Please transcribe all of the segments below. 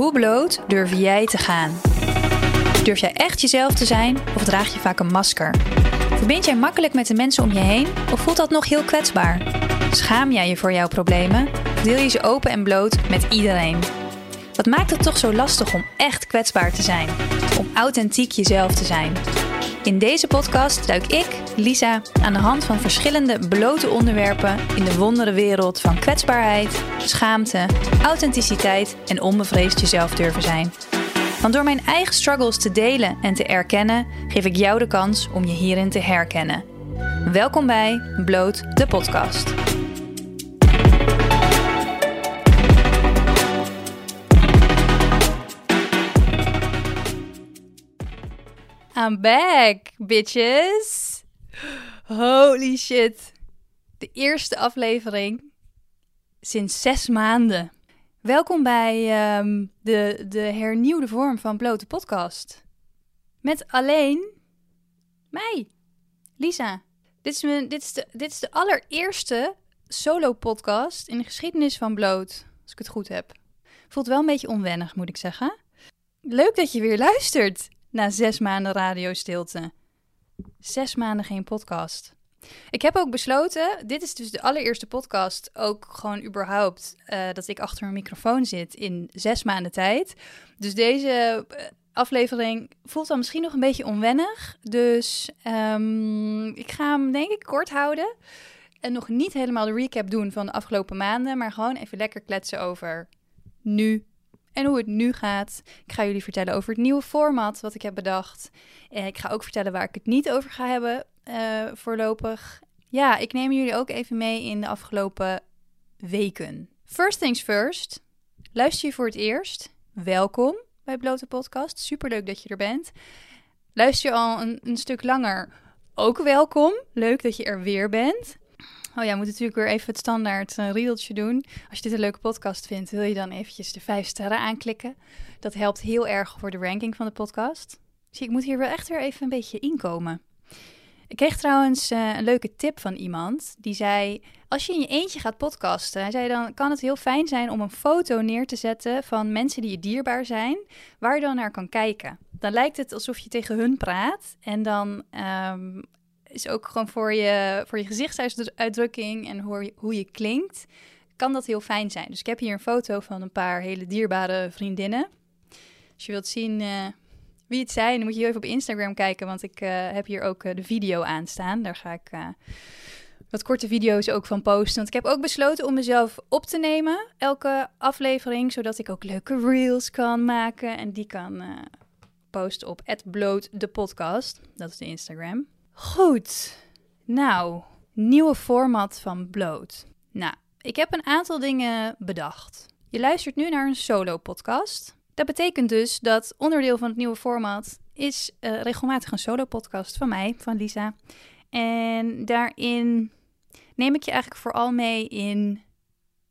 Hoe bloot durf jij te gaan? Durf jij echt jezelf te zijn of draag je vaak een masker? Verbind jij makkelijk met de mensen om je heen of voelt dat nog heel kwetsbaar? Schaam jij je voor jouw problemen? Deel je ze open en bloot met iedereen? Wat maakt het toch zo lastig om echt kwetsbaar te zijn? Om authentiek jezelf te zijn? In deze podcast duik ik, Lisa, aan de hand van verschillende blote onderwerpen in de wondere wereld van kwetsbaarheid, schaamte, authenticiteit en onbevreesd jezelf durven zijn. Want door mijn eigen struggles te delen en te erkennen, geef ik jou de kans om je hierin te herkennen. Welkom bij Bloot de podcast. I'm back, bitches. Holy shit. De eerste aflevering sinds zes maanden. Welkom bij ehm, de, de hernieuwde vorm van Blote Podcast. Met alleen mij, Lisa. Dit is, mijn, dit, is de, dit is de allereerste solo-podcast in de geschiedenis van Bloot, als ik het goed heb. Voelt wel een beetje onwennig, moet ik zeggen. Leuk dat je weer luistert na zes maanden radiostilte. Zes maanden geen podcast. Ik heb ook besloten, dit is dus de allereerste podcast, ook gewoon überhaupt, uh, dat ik achter een microfoon zit in zes maanden tijd. Dus deze uh, aflevering voelt dan misschien nog een beetje onwennig. Dus um, ik ga hem denk ik kort houden. En nog niet helemaal de recap doen van de afgelopen maanden, maar gewoon even lekker kletsen over nu en hoe het nu gaat. Ik ga jullie vertellen over het nieuwe format wat ik heb bedacht. En ik ga ook vertellen waar ik het niet over ga hebben uh, voorlopig. Ja, ik neem jullie ook even mee in de afgelopen weken. First things first. Luister je voor het eerst? Welkom bij Blote Podcast. Superleuk dat je er bent. Luister je al een, een stuk langer? Ook welkom. Leuk dat je er weer bent. Oh ja, moet natuurlijk weer even het standaard uh, riedeltje doen. Als je dit een leuke podcast vindt, wil je dan eventjes de vijf sterren aanklikken. Dat helpt heel erg voor de ranking van de podcast. Zie, ik moet hier wel echt weer even een beetje inkomen. Ik kreeg trouwens uh, een leuke tip van iemand. Die zei, als je in je eentje gaat podcasten, dan kan het heel fijn zijn om een foto neer te zetten van mensen die je dierbaar zijn, waar je dan naar kan kijken. Dan lijkt het alsof je tegen hun praat en dan um, is ook gewoon voor je, voor je gezichtsuitdrukking en hoe, hoe je klinkt, kan dat heel fijn zijn. Dus ik heb hier een foto van een paar hele dierbare vriendinnen. Als je wilt zien uh, wie het zijn, dan moet je even op Instagram kijken, want ik uh, heb hier ook uh, de video aanstaan. Daar ga ik wat korte video's ook van posten. Want ik heb ook besloten om mezelf op te nemen, elke aflevering, zodat ik ook leuke reels kan maken en die kan posten op @bloot de podcast. Dat is de Instagram. Goed. Nou, nieuwe format van Bloot. Nou, ik heb een aantal dingen bedacht. Je luistert nu naar een solo-podcast. Dat betekent dus dat onderdeel van het nieuwe format is uh, regelmatig een solo-podcast van mij, van Lisa. En daarin neem ik je eigenlijk vooral mee in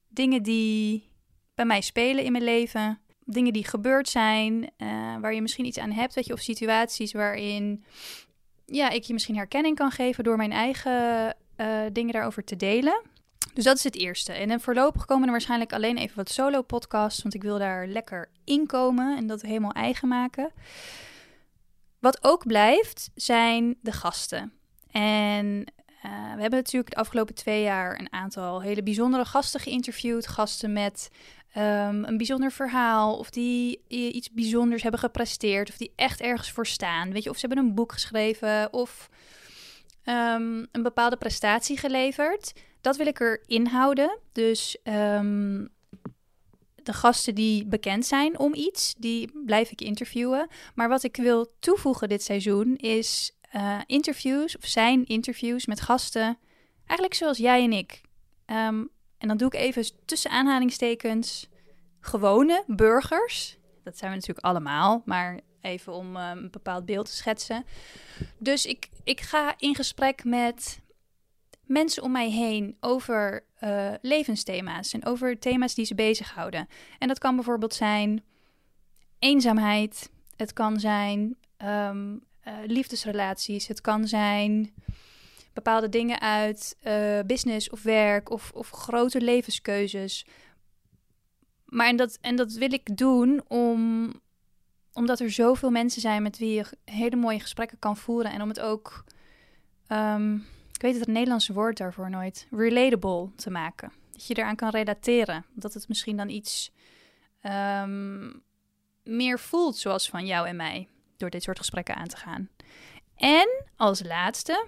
dingen die bij mij spelen in mijn leven. Dingen die gebeurd zijn, uh, waar je misschien iets aan hebt, weet je, of situaties waarin ja, ik je misschien herkenning kan geven door mijn eigen uh, dingen daarover te delen. Dus dat is het eerste. En dan voorlopig komen er waarschijnlijk alleen even wat solo podcasts, want ik wil daar lekker inkomen en dat helemaal eigen maken. Wat ook blijft, zijn de gasten. En uh, we hebben natuurlijk de afgelopen twee jaar een aantal hele bijzondere gasten geïnterviewd. Gasten met um, een bijzonder verhaal, of die iets bijzonders hebben gepresteerd, of die echt ergens voor staan. Weet je, of ze hebben een boek geschreven of um, een bepaalde prestatie geleverd. Dat wil ik erin houden. Dus um, de gasten die bekend zijn om iets, die blijf ik interviewen. Maar wat ik wil toevoegen dit seizoen is uh, interviews, of zijn interviews met gasten, eigenlijk zoals jij en ik. En dan doe ik even tussen aanhalingstekens gewone burgers. Dat zijn we natuurlijk allemaal, maar even om um, een bepaald beeld te schetsen. Dus ik, ik ga in gesprek met mensen om mij heen over uh, levensthema's en over thema's die ze bezighouden. En dat kan bijvoorbeeld zijn eenzaamheid, het kan zijn um, uh, liefdesrelaties, het kan zijn bepaalde dingen uit uh, business of werk of, of grote levenskeuzes. maar en dat, en dat wil ik doen om, omdat er zoveel mensen zijn met wie je hele mooie gesprekken kan voeren. En om het ook, ehm, ik weet het Nederlandse woord daarvoor nooit, relatable te maken. Dat je eraan kan relateren. Dat het misschien dan iets ehm, meer voelt zoals van jou en mij. Door dit soort gesprekken aan te gaan. En als laatste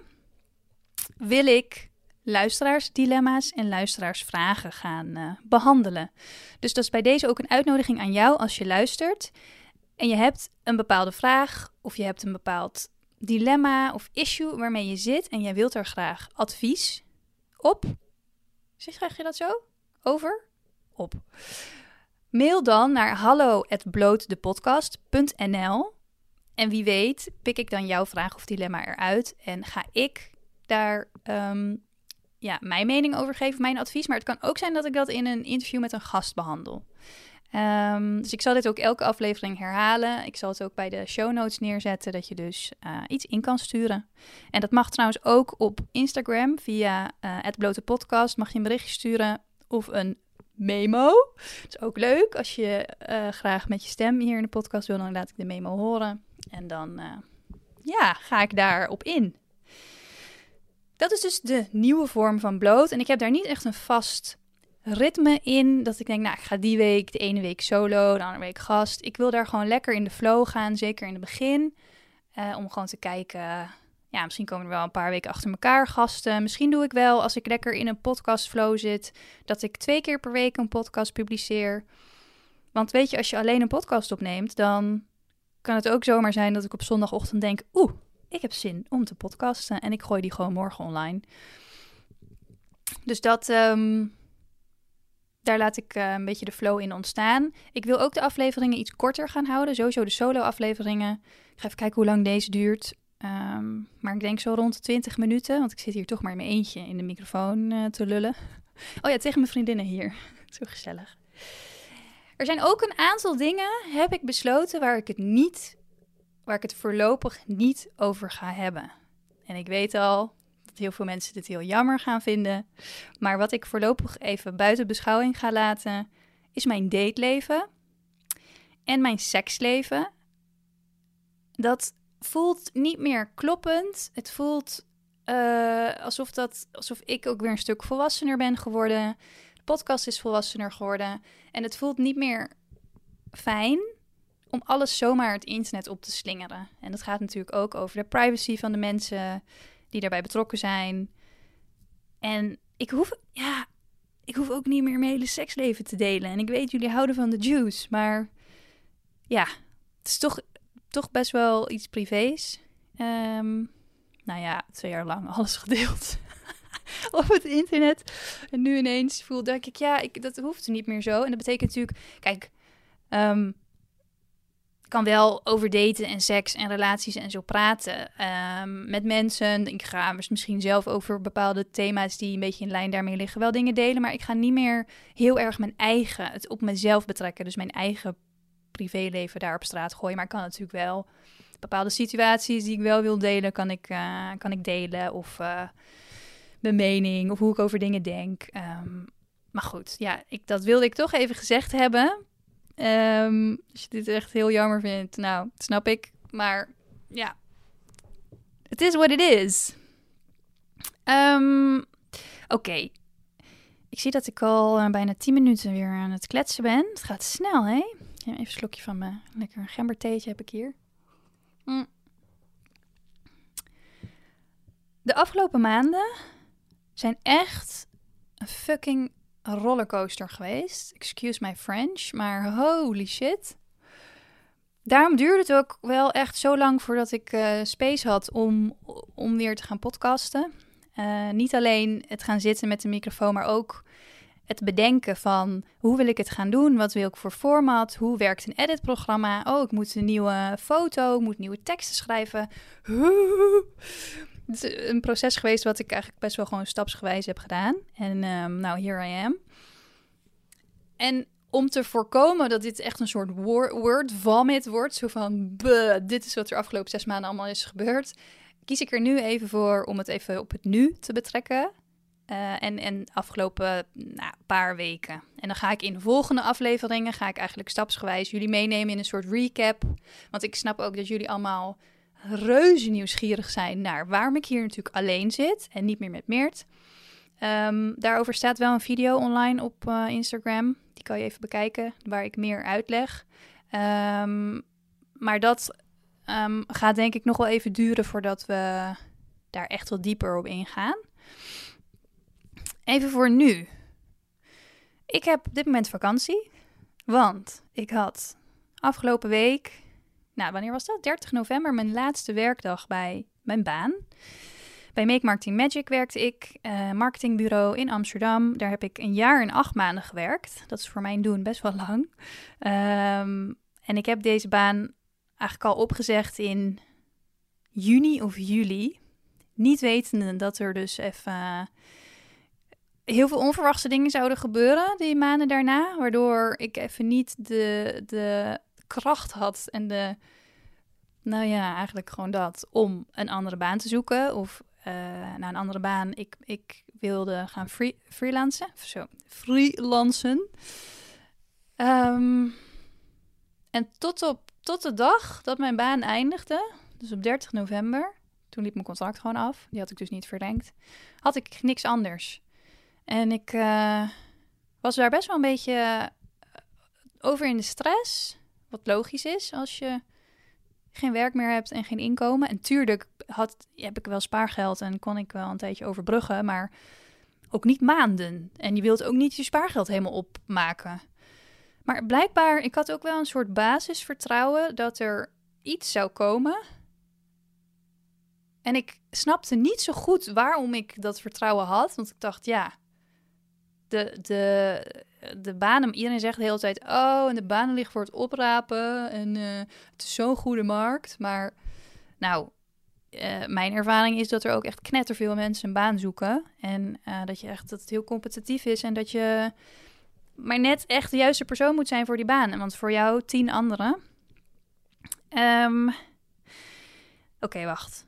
wil ik luisteraarsdilemma's en luisteraarsvragen gaan uh, behandelen. Dus dat is bij deze ook een uitnodiging aan jou als je luistert en je hebt een bepaalde vraag of je hebt een bepaald dilemma of issue waarmee je zit en jij wilt er graag advies op. Zeg je dat zo? Over? Op. Mail dan naar hallo@blootdepodcast.nl en wie weet pik ik dan jouw vraag of dilemma eruit en ga ik daar ehm, ja, mijn mening over geven, mijn advies. Maar het kan ook zijn dat ik dat in een interview met een gast behandel. Ehm, dus ik zal dit ook elke aflevering herhalen. Ik zal het ook bij de show notes neerzetten, dat je dus uh, iets in kan sturen. En dat mag trouwens ook op Instagram via uh, het blote podcast. Mag je een berichtje sturen of een memo. Dat is ook leuk. Als je uh, graag met je stem hier in de podcast wil, dan laat ik de memo horen. En dan ja, ga ik daarop in. Dat is dus de nieuwe vorm van bloot. En ik heb daar niet echt een vast ritme in. Dat ik denk, nou, ik ga die week, de ene week solo, de andere week gast. Ik wil daar gewoon lekker in de flow gaan, zeker in het begin. Uh, om gewoon te kijken, ja, misschien komen er wel een paar weken achter elkaar gasten. Misschien doe ik wel, als ik lekker in een podcast flow zit, dat ik twee keer per week een podcast publiceer. Want weet je, als je alleen een podcast opneemt, dan kan het ook zomaar zijn dat ik op zondagochtend denk, oeh, ik heb zin om te podcasten en ik gooi die gewoon morgen online. Dus dat, ehm, daar laat ik uh, een beetje de flow in ontstaan. Ik wil ook de afleveringen iets korter gaan houden. Sowieso de solo-afleveringen. Ik ga even kijken hoe lang deze duurt. Um, maar ik denk zo rond de 20 minuten. Want ik zit hier toch maar in mijn eentje in de microfoon uh, te lullen. Oh ja, tegen mijn vriendinnen hier. Zo gezellig. Er zijn ook een aantal dingen, heb ik besloten, waar ik het niet, waar ik het voorlopig niet over ga hebben. En ik weet al, dat heel veel mensen dit heel jammer gaan vinden. Maar wat ik voorlopig even buiten beschouwing ga laten, is mijn dateleven en mijn seksleven. Dat voelt niet meer kloppend. Het voelt uh, alsof, dat, alsof ik ook weer een stuk volwassener ben geworden. De podcast is volwassener geworden. En het voelt niet meer fijn om alles zomaar het internet op te slingeren. En dat gaat natuurlijk ook over de privacy van de mensen die daarbij betrokken zijn. En ik hoef, ja, ik hoef ook niet meer mijn hele seksleven te delen. En ik weet, jullie houden van de juice, maar ja, het is toch, toch best wel iets privés. Um, nou ja, twee jaar lang alles gedeeld op het internet. En nu ineens voel dat ik, ja, ik, dat hoeft niet meer zo. En dat betekent natuurlijk, kijk, um, kan wel over daten en seks en relaties en zo praten um, met mensen. Ik ga misschien zelf over bepaalde thema's die een beetje in lijn daarmee liggen wel dingen delen. Maar ik ga niet meer heel erg mijn eigen, het op mezelf betrekken. Dus mijn eigen privéleven daar op straat gooien. Maar ik kan natuurlijk wel bepaalde situaties die ik wel wil delen, kan ik, uh, kan ik delen. Of uh, mijn mening of hoe ik over dingen denk. Um, maar goed, ja, ik, dat wilde ik toch even gezegd hebben. Um, als je dit echt heel jammer vindt, nou, snap ik. Maar ja, het is what it is. Um, Oké. Ik zie dat ik al uh, bijna 10 minuten weer aan het kletsen ben. Het gaat snel, hè? Even een slokje van mijn lekker gembertheetje heb ik hier. Mm. De afgelopen maanden zijn echt een fucking rollercoaster geweest. Excuse my French, maar holy shit. Daarom duurde het ook wel echt zo lang voordat ik uh, space had om, om weer te gaan podcasten. Uh, niet alleen het gaan zitten met de microfoon, maar ook het bedenken van hoe wil ik het gaan doen? Wat wil ik voor format? Hoe werkt een editprogramma? Oh, ik moet een nieuwe foto, ik moet nieuwe teksten schrijven. Het is een proces geweest wat ik eigenlijk best wel gewoon stapsgewijs heb gedaan. En um, nou, here I am. En om te voorkomen dat dit echt een soort word vomit wordt, zo van, dit is wat er afgelopen zes maanden allemaal is gebeurd, kies ik er nu even voor om het even op het nu te betrekken. Uh, en, en afgelopen nou, paar weken. En dan ga ik in de volgende afleveringen, ga ik eigenlijk stapsgewijs jullie meenemen in een soort recap. Want ik snap ook dat jullie allemaal reuze nieuwsgierig zijn naar waarom ik hier natuurlijk alleen zit en niet meer met Meert. Um, daarover staat wel een video online op uh, Instagram. Die kan je even bekijken, waar ik meer uitleg. Um, maar dat um, gaat denk ik nog wel even duren voordat we daar echt wat dieper op ingaan. Even voor nu. Ik heb op dit moment vakantie, want ik had afgelopen week, nou wanneer was dat? 30 november, mijn laatste werkdag bij mijn baan. Bij Make Marketing Magic werkte ik, uh, marketingbureau in Amsterdam. Daar heb ik een jaar en acht maanden gewerkt. Dat is voor mijn doen best wel lang. Um, en ik heb deze baan eigenlijk al opgezegd in juni of juli. Niet wetende dat er dus even heel veel onverwachte dingen zouden gebeuren die maanden daarna. Waardoor ik even niet de, de kracht had en de, nou ja, eigenlijk gewoon dat, om een andere baan te zoeken. Of uh, naar een andere baan. Ik, ik wilde gaan free, freelancen. Zo, freelancen. Um, en tot, op, tot de dag dat mijn baan eindigde, dus op 30 november, toen liep mijn contract gewoon af. Die had ik dus niet verlengd. Had ik niks anders. En ik uh, was daar best wel een beetje eh, over in de stress. Wat logisch is als je geen werk meer hebt en geen inkomen. En tuurlijk had, heb ik wel spaargeld en kon ik wel een tijdje overbruggen, maar ook niet maanden. En je wilt ook niet je spaargeld helemaal opmaken. Maar blijkbaar, ik had ook wel een soort basisvertrouwen dat er iets zou komen. En ik snapte niet zo goed waarom ik dat vertrouwen had. Want ik dacht, ja, de, de, de banen, iedereen zegt de hele tijd, oh, en de banen liggen voor het oprapen. En uh, het is zo'n goede markt. Maar nou, uh, mijn ervaring is dat er ook echt knetterveel mensen een baan zoeken. En uh, dat je echt dat het heel competitief is en dat je maar net echt de juiste persoon moet zijn voor die baan. Want voor jou tien anderen. Um, Oké, wacht.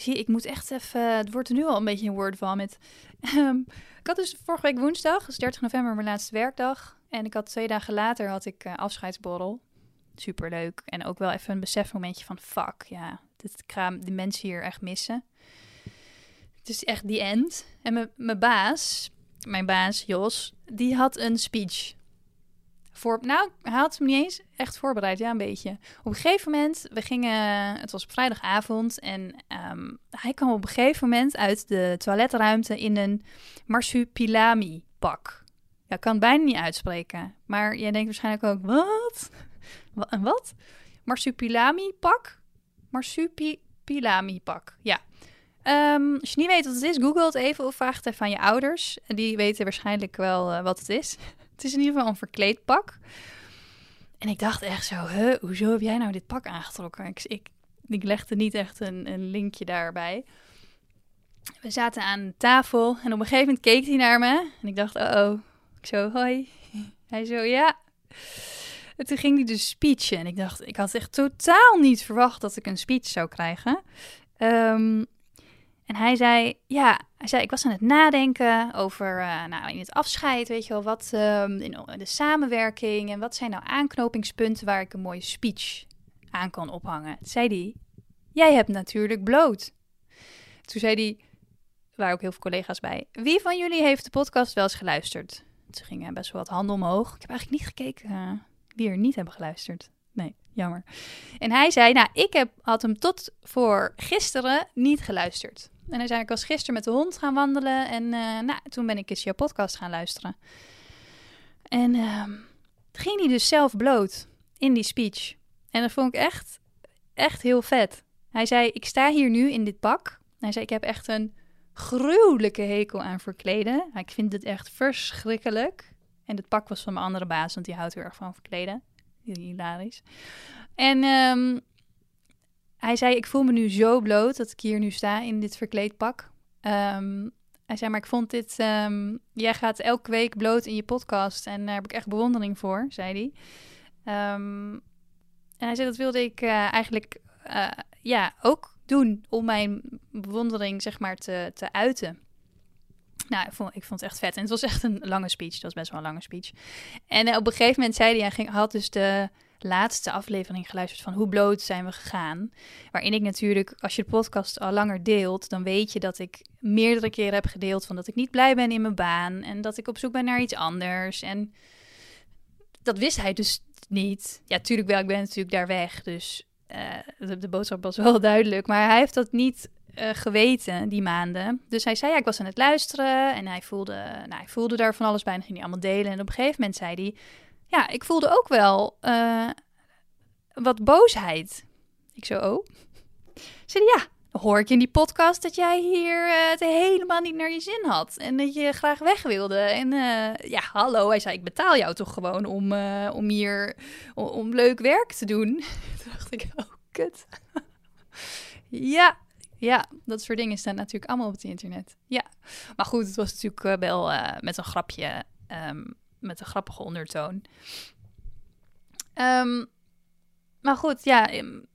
Zie, ik moet echt even. Het wordt nu al een beetje een word van met. Um, ik had dus vorige week woensdag, dus 30 november, mijn laatste werkdag. En ik had twee dagen later had ik uh, afscheidsborrel. Superleuk. En ook wel even een besefmomentje van fuck, ja, dit, ga de mensen hier echt missen. Het is echt die end. En mijn baas, mijn baas Jos, die had een speech. Voor, nou, hij had hem niet eens echt voorbereid, ja, een beetje. Op een gegeven moment, we gingen, het was vrijdagavond en um, hij kwam op een gegeven moment uit de toiletruimte in een marsupilami pak. Ja, kan het bijna niet uitspreken, maar jij denkt waarschijnlijk ook, wat? Een wat? Marsupilami pak? Marsupilami pak, ja. Um, als je niet weet wat het is, google het even of vraag het even aan je ouders. Die weten waarschijnlijk wel uh, wat het is. Het is in ieder geval een verkleedpak. En ik dacht echt zo, huh, hoezo heb jij nou dit pak aangetrokken? Ik, ik, legde niet echt een, een linkje daarbij. We zaten aan tafel en op een gegeven moment keek hij naar me. En ik dacht, oh oh. Ik zo, hoi. Hij zo, ja. En toen ging hij dus speechen. En ik dacht, ik had echt totaal niet verwacht dat ik een speech zou krijgen. Um, en hij zei, ja, hij zei, ik was aan het nadenken over, uh, nou, in het afscheid, weet je wel, wat um, in de samenwerking en wat zijn nou aanknopingspunten waar ik een mooie speech aan kan ophangen. Zei hij, jij hebt natuurlijk bloot. Toen zei hij, waren ook heel veel collega's bij, wie van jullie heeft de podcast wel eens geluisterd? Toen ging best wel wat handen omhoog. Ik heb eigenlijk niet gekeken uh, wie er niet hebben geluisterd. Nee, jammer. En hij zei, nou, ik heb, had hem tot voor gisteren niet geluisterd. En hij zei, ik was gisteren met de hond gaan wandelen en uh, nou, toen ben ik eens jouw podcast gaan luisteren. En uh, ging hij dus zelf bloot in die speech. En dat vond ik echt, echt heel vet. Hij zei, ik sta hier nu in dit pak. Hij zei, ik heb echt een gruwelijke hekel aan verkleden. Ik vind het echt verschrikkelijk. En het pak was van mijn andere baas, want die houdt heel erg van verkleden. Hilarisch. En um, hij zei, ik voel me nu zo bloot dat ik hier nu sta in dit verkleedpak. Um, hij zei, maar ik vond dit... Um, jij gaat elke week bloot in je podcast en daar heb ik echt bewondering voor, zei hij. En hij zei, dat wilde ik uh, eigenlijk uh, ja, ook doen om mijn bewondering zeg maar te, te uiten. Nou, ik vond, ik vond het echt vet. En het was echt een lange speech. Dat was best wel een lange speech. En eh, op een gegeven moment zei hij, hij had dus de laatste aflevering geluisterd van hoe bloot zijn we gegaan. Waarin ik natuurlijk, als je de podcast al langer deelt, dan weet je dat ik meerdere keren heb gedeeld van dat ik niet blij ben in mijn baan en dat ik op zoek ben naar iets anders. En dat wist hij dus niet. Ja, tuurlijk wel, ik ben natuurlijk daar weg, dus uh, de, de, boodschap was wel duidelijk. Maar hij heeft dat niet uh, geweten die maanden. Dus hij zei, ja, ik was aan het luisteren en hij voelde, nou, hij voelde daar van alles bij en ging hij allemaal delen. En op een gegeven moment zei hij, ja, ik voelde ook wel uh, wat boosheid. Ik zo, oh. Zei ja, dan hoor ik in die podcast dat jij hier uh, het helemaal niet naar je zin had. En dat je graag weg wilde. En ja, hallo, hij zei, ik betaal jou toch gewoon om, om hier, om, leuk werk te doen. Toen dacht ik, oh, kut. ja, ja, dat soort dingen staan natuurlijk allemaal op het internet. Ja, maar goed, het was natuurlijk wel met een grapje, um, met een grappige ondertoon. Um, maar goed, ja,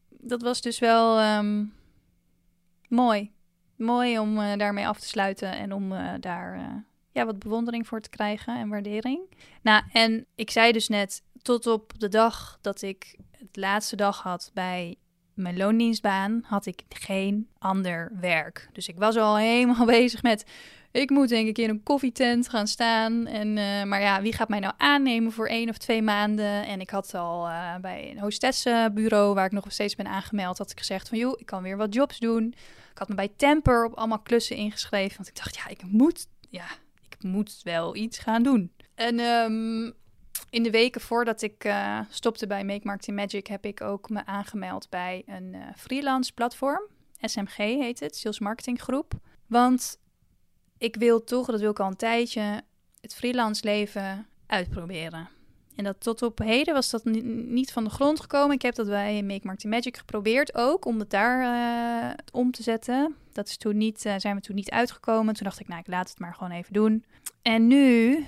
dat was dus wel mooi. Mooi om uh, daarmee af te sluiten en om daar ja, wat bewondering voor te krijgen en waardering. Nou, en ik zei dus net, tot op de dag dat ik het laatste dag had bij mijn loondienstbaan, had ik geen ander werk. Dus ik was al helemaal bezig met ik moet denk ik in een koffietent gaan staan. En, uh, maar ja, wie gaat mij nou aannemen voor één of twee maanden? En ik had al uh, bij een hostessenbureau, waar ik nog steeds ben aangemeld, had ik gezegd van joh, ik kan weer wat jobs doen. Ik had me bij Temper op allemaal klussen ingeschreven, want ik dacht ja, ik moet, ja, ik moet wel iets gaan doen. En um, in de weken voordat ik uh, stopte bij Make Marketing Magic, heb ik ook me aangemeld bij een freelance platform. SMG heet het, Sales Marketing Groep. Want ik wil toch, dat wil ik al een tijdje, het freelance leven uitproberen. En dat tot op heden was dat niet van de grond gekomen. Ik heb dat bij Make Marketing Magic geprobeerd ook, om het daar uh, om te zetten. Dat is toen niet, uh, zijn we toen niet uitgekomen. Toen dacht ik, nou, ik laat het maar gewoon even doen. En nu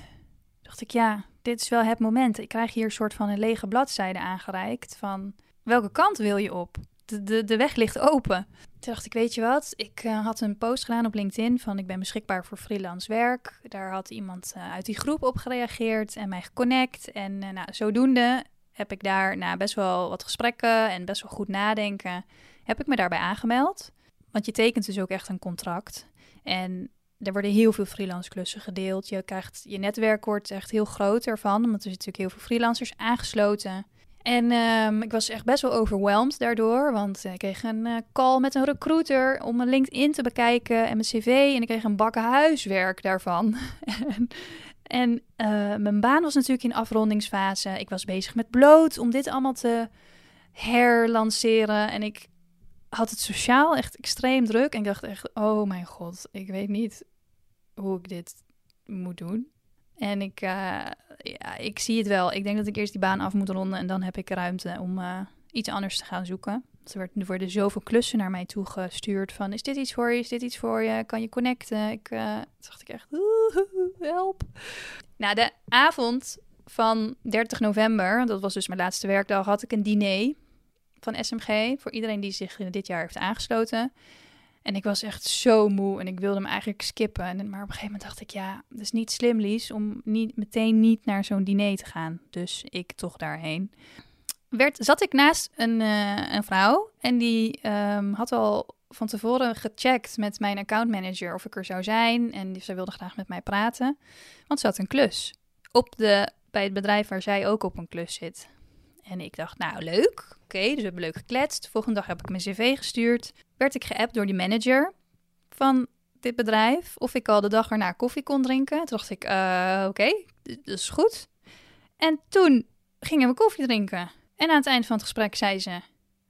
dacht ik, ja, dit is wel het moment. Ik krijg hier een soort van een lege bladzijde aangereikt van welke kant wil je op? De, de, de weg ligt open. Toen dacht ik, weet je wat? Ik uh, had een post gedaan op LinkedIn van ik ben beschikbaar voor freelance werk. Daar had iemand uh, uit die groep op gereageerd en mij geconnect. En uh, nou, zodoende heb ik daar na best wel wat gesprekken en best wel goed nadenken, heb ik me daarbij aangemeld. Want je tekent dus ook echt een contract. En er worden heel veel freelance klussen gedeeld. Je, krijgt, je netwerk wordt echt heel groot ervan, omdat er natuurlijk heel veel freelancers aangesloten. En um, ik was echt best wel overweldigd daardoor. Want ik kreeg een uh, call met een recruiter om mijn LinkedIn te bekijken en mijn cv. En ik kreeg een bakken huiswerk daarvan. en en uh, mijn baan was natuurlijk in afrondingsfase. Ik was bezig met bloot om dit allemaal te herlanceren. En ik had het sociaal echt extreem druk. En ik dacht echt, oh mijn god, ik weet niet hoe ik dit moet doen. En ik, uh, ja, ik zie het wel. Ik denk dat ik eerst die baan af moet ronden en dan heb ik ruimte om uh, iets anders te gaan zoeken. Er worden zoveel klussen naar mij toe gestuurd van is dit iets voor je, is dit iets voor je, kan je connecten? Ik uh, dacht ik echt, help. Nou, de avond van 30 november, dat was dus mijn laatste werkdag, had ik een diner van SMG voor iedereen die zich dit jaar heeft aangesloten. En ik was echt zo moe en ik wilde hem eigenlijk skippen. En, maar op een gegeven moment dacht ik, ja, het is niet slim, Lies, om niet, meteen niet naar zo'n diner te gaan. Dus ik toch daarheen. Werd, zat ik naast een, uh, een vrouw en die um, had al van tevoren gecheckt met mijn accountmanager of ik er zou zijn. En zij wilde graag met mij praten, want ze had een klus. Op de, bij het bedrijf waar zij ook op een klus zit. En ik dacht, nou leuk, oké, dus we hebben leuk gekletst. De volgende dag heb ik mijn cv gestuurd. Werd ik geappt door die manager van dit bedrijf of ik al de dag erna koffie kon drinken. Toen dacht ik, uh, oké, okay, dat is goed. En toen gingen we koffie drinken. En aan het eind van het gesprek zei ze,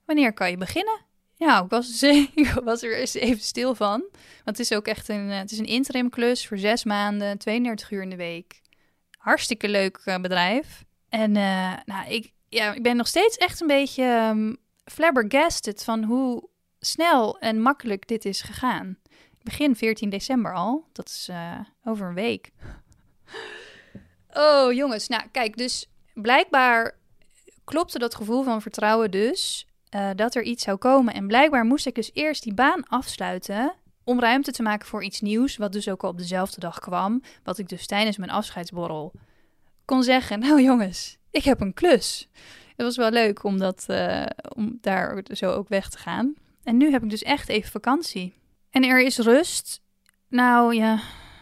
wanneer kan je beginnen? Ja, ik was, ik was er eens even stil van. Want het is ook echt een, het is een interim klus voor zes maanden, 32 uur in de week. Hartstikke leuk uh, bedrijf. En uh, nou, ik, ja, ik ben nog steeds echt een beetje um, flabbergasted van hoe snel en makkelijk dit is gegaan. Begin 14 december al. Dat is uh, over een week. Oh, jongens. Nou, kijk, dus blijkbaar klopte dat gevoel van vertrouwen dus uh, dat er iets zou komen. En blijkbaar moest ik dus eerst die baan afsluiten om ruimte te maken voor iets nieuws, wat dus ook al op dezelfde dag kwam, wat ik dus tijdens mijn afscheidsborrel kon zeggen: Nou jongens, ik heb een klus. Het was wel leuk om, dat, uh, om daar zo ook weg te gaan. En nu heb ik dus echt even vakantie. En er is rust. Nou ja,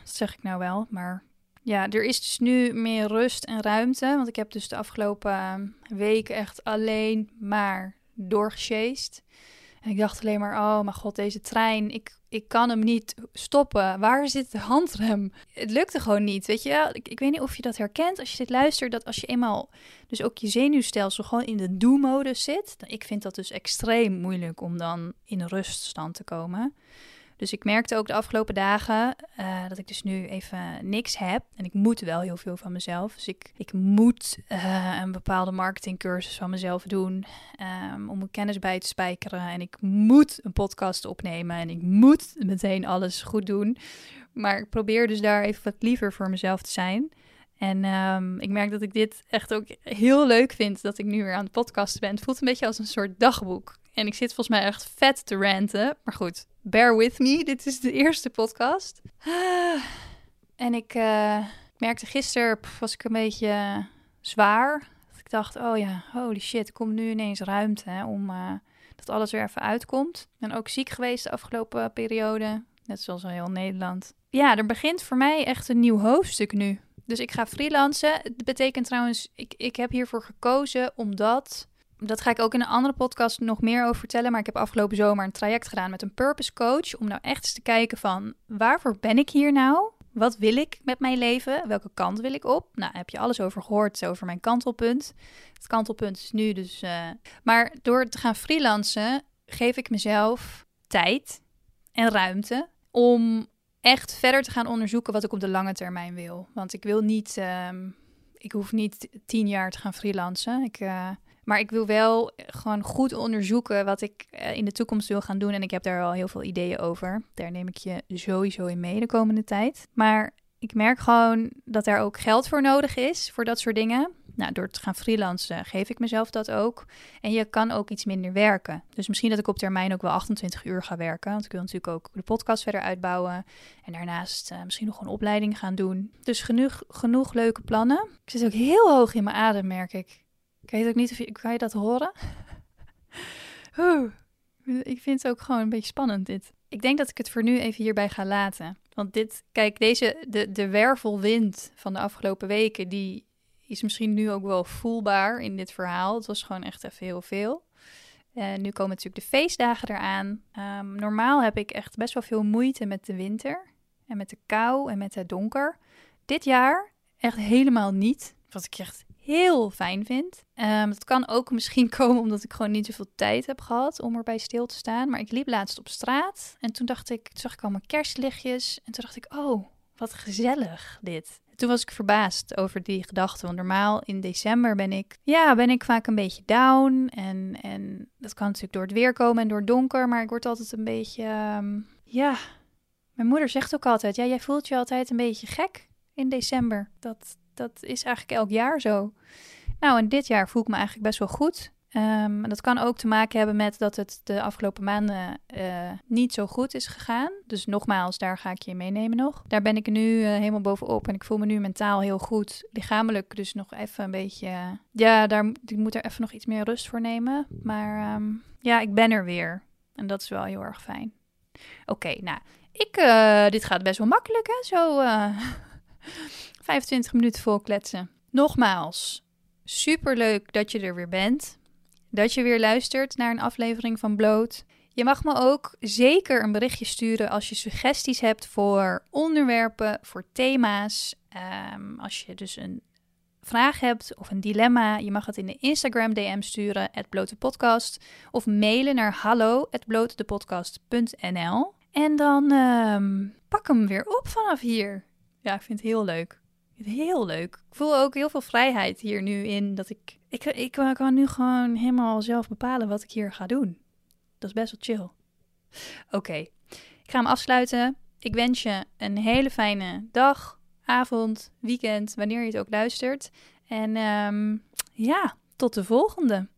dat zeg ik nou wel, maar ja, er is dus nu meer rust en ruimte. Want ik heb dus de afgelopen weken echt alleen maar doorgesjeest. En ik dacht alleen maar, oh mijn god, deze trein, ik, ik kan hem niet stoppen. Waar zit de handrem? Het lukte gewoon niet, weet je. Ik, ik weet niet of je dat herkent als je dit luistert, dat als je eenmaal dus ook je zenuwstelsel gewoon in de do-modus zit. Ik vind dat dus extreem moeilijk om dan in ruststand te komen. Dus ik merkte ook de afgelopen dagen uh, dat ik dus nu even niks heb. En ik moet wel heel veel van mezelf. Dus ik, ik moet uh, een bepaalde marketingcursus van mezelf doen. Um, om mijn kennis bij te spijkeren. En ik moet een podcast opnemen. En ik moet meteen alles goed doen. Maar ik probeer dus daar even wat liever voor mezelf te zijn. En um, ik merk dat ik dit echt ook heel leuk vind. Dat ik nu weer aan het podcasten ben. Het voelt een beetje als een soort dagboek. En ik zit volgens mij echt vet te ranten. Maar goed, bear with me. Dit is de eerste podcast. Ah. En ik uh, merkte gisteren, was ik een beetje zwaar. Ik dacht, oh ja, holy shit, komt nu ineens ruimte hè, om uh, dat alles weer even uitkomt. Ik ben ook ziek geweest de afgelopen periode, net zoals al heel Nederland. Ja, er begint voor mij echt een nieuw hoofdstuk nu. Dus ik ga freelancen. Het betekent trouwens, ik, ik heb hiervoor gekozen omdat dat ga ik ook in een andere podcast nog meer over vertellen. Maar ik heb afgelopen zomer een traject gedaan met een purpose coach. Om nou echt eens te kijken van waarvoor ben ik hier nou? Wat wil ik met mijn leven? Welke kant wil ik op? Nou, heb je alles over gehoord, over mijn kantelpunt. Het kantelpunt is nu dus... Uh... Maar door te gaan freelancen geef ik mezelf tijd en ruimte om echt verder te gaan onderzoeken wat ik op de lange termijn wil. Want ik wil niet... Uh... ik hoef niet tien jaar te gaan freelancen. Ik... Uh maar ik wil wel gewoon goed onderzoeken wat ik eh, in de toekomst wil gaan doen. En ik heb daar al heel veel ideeën over. Daar neem ik je sowieso in mee de komende tijd. Maar ik merk gewoon dat er ook geld voor nodig is voor dat soort dingen. Nou, door te gaan freelancen geef ik mezelf dat ook. En je kan ook iets minder werken. Dus misschien dat ik op termijn ook wel 28 uur ga werken. Want ik wil natuurlijk ook de podcast verder uitbouwen. En daarnaast uh, misschien nog een opleiding gaan doen. Dus genoeg, genoeg leuke plannen. Ik zit ook heel hoog in mijn adem, merk ik. Ik weet ook niet of je, kan je dat horen? Oeh, ik vind het ook gewoon een beetje spannend dit. Ik denk dat ik het voor nu even hierbij ga laten. Want dit, kijk, deze, de, de wervelwind van de afgelopen weken, die is misschien nu ook wel voelbaar in dit verhaal. Het was gewoon echt even heel veel. Uh, nu komen natuurlijk de feestdagen eraan. Um, normaal heb ik echt best wel veel moeite met de winter. En met de kou en met het donker. Dit jaar echt helemaal niet. Wat ik echt heel fijn vind. Um, dat kan ook misschien komen omdat ik gewoon niet zoveel tijd heb gehad om erbij stil te staan. Maar ik liep laatst op straat en toen dacht ik, toen zag ik allemaal kerstlichtjes. En toen dacht ik, oh, wat gezellig dit. Toen was ik verbaasd over die gedachte. Want normaal in december ben ik, ja, ben ik vaak een beetje down. En, en dat kan natuurlijk door het weer komen en door het donker. Maar ik word altijd een beetje, um, ja. Mijn moeder zegt ook altijd, ja, jij voelt je altijd een beetje gek in december. Dat, dat is eigenlijk elk jaar zo. Nou, en dit jaar voel ik me eigenlijk best wel goed. Um, dat kan ook te maken hebben met dat het de afgelopen maanden uh, niet zo goed is gegaan. Dus nogmaals, daar ga ik je meenemen nog. Daar ben ik nu uh, helemaal bovenop en ik voel me nu mentaal heel goed. Lichamelijk dus nog even een beetje... ja, daar, ik moet er even nog iets meer rust voor nemen. Maar um, ja, ik ben er weer. En dat is wel heel erg fijn. Oké, nou, ik, dit gaat best wel makkelijk hè, zo... 25 minuten vol kletsen. Nogmaals, super leuk dat je er weer bent. Dat je weer luistert naar een aflevering van Bloot. Je mag me ook zeker een berichtje sturen als je suggesties hebt voor onderwerpen, voor thema's. Um, als je dus een vraag hebt of een dilemma, je mag het in de Instagram DM sturen, het blote podcast. Of mailen naar hallo, En dan um, pak hem weer op vanaf hier. Ja, ik vind het heel leuk. Heel leuk. Ik voel ook heel veel vrijheid hier nu in. Dat ik, ik, ik kan nu gewoon helemaal zelf bepalen wat ik hier ga doen. Dat is best wel chill. Oké, ik ga hem afsluiten. Ik wens je een hele fijne dag, avond, weekend, wanneer je het ook luistert. En um, ja, tot de volgende.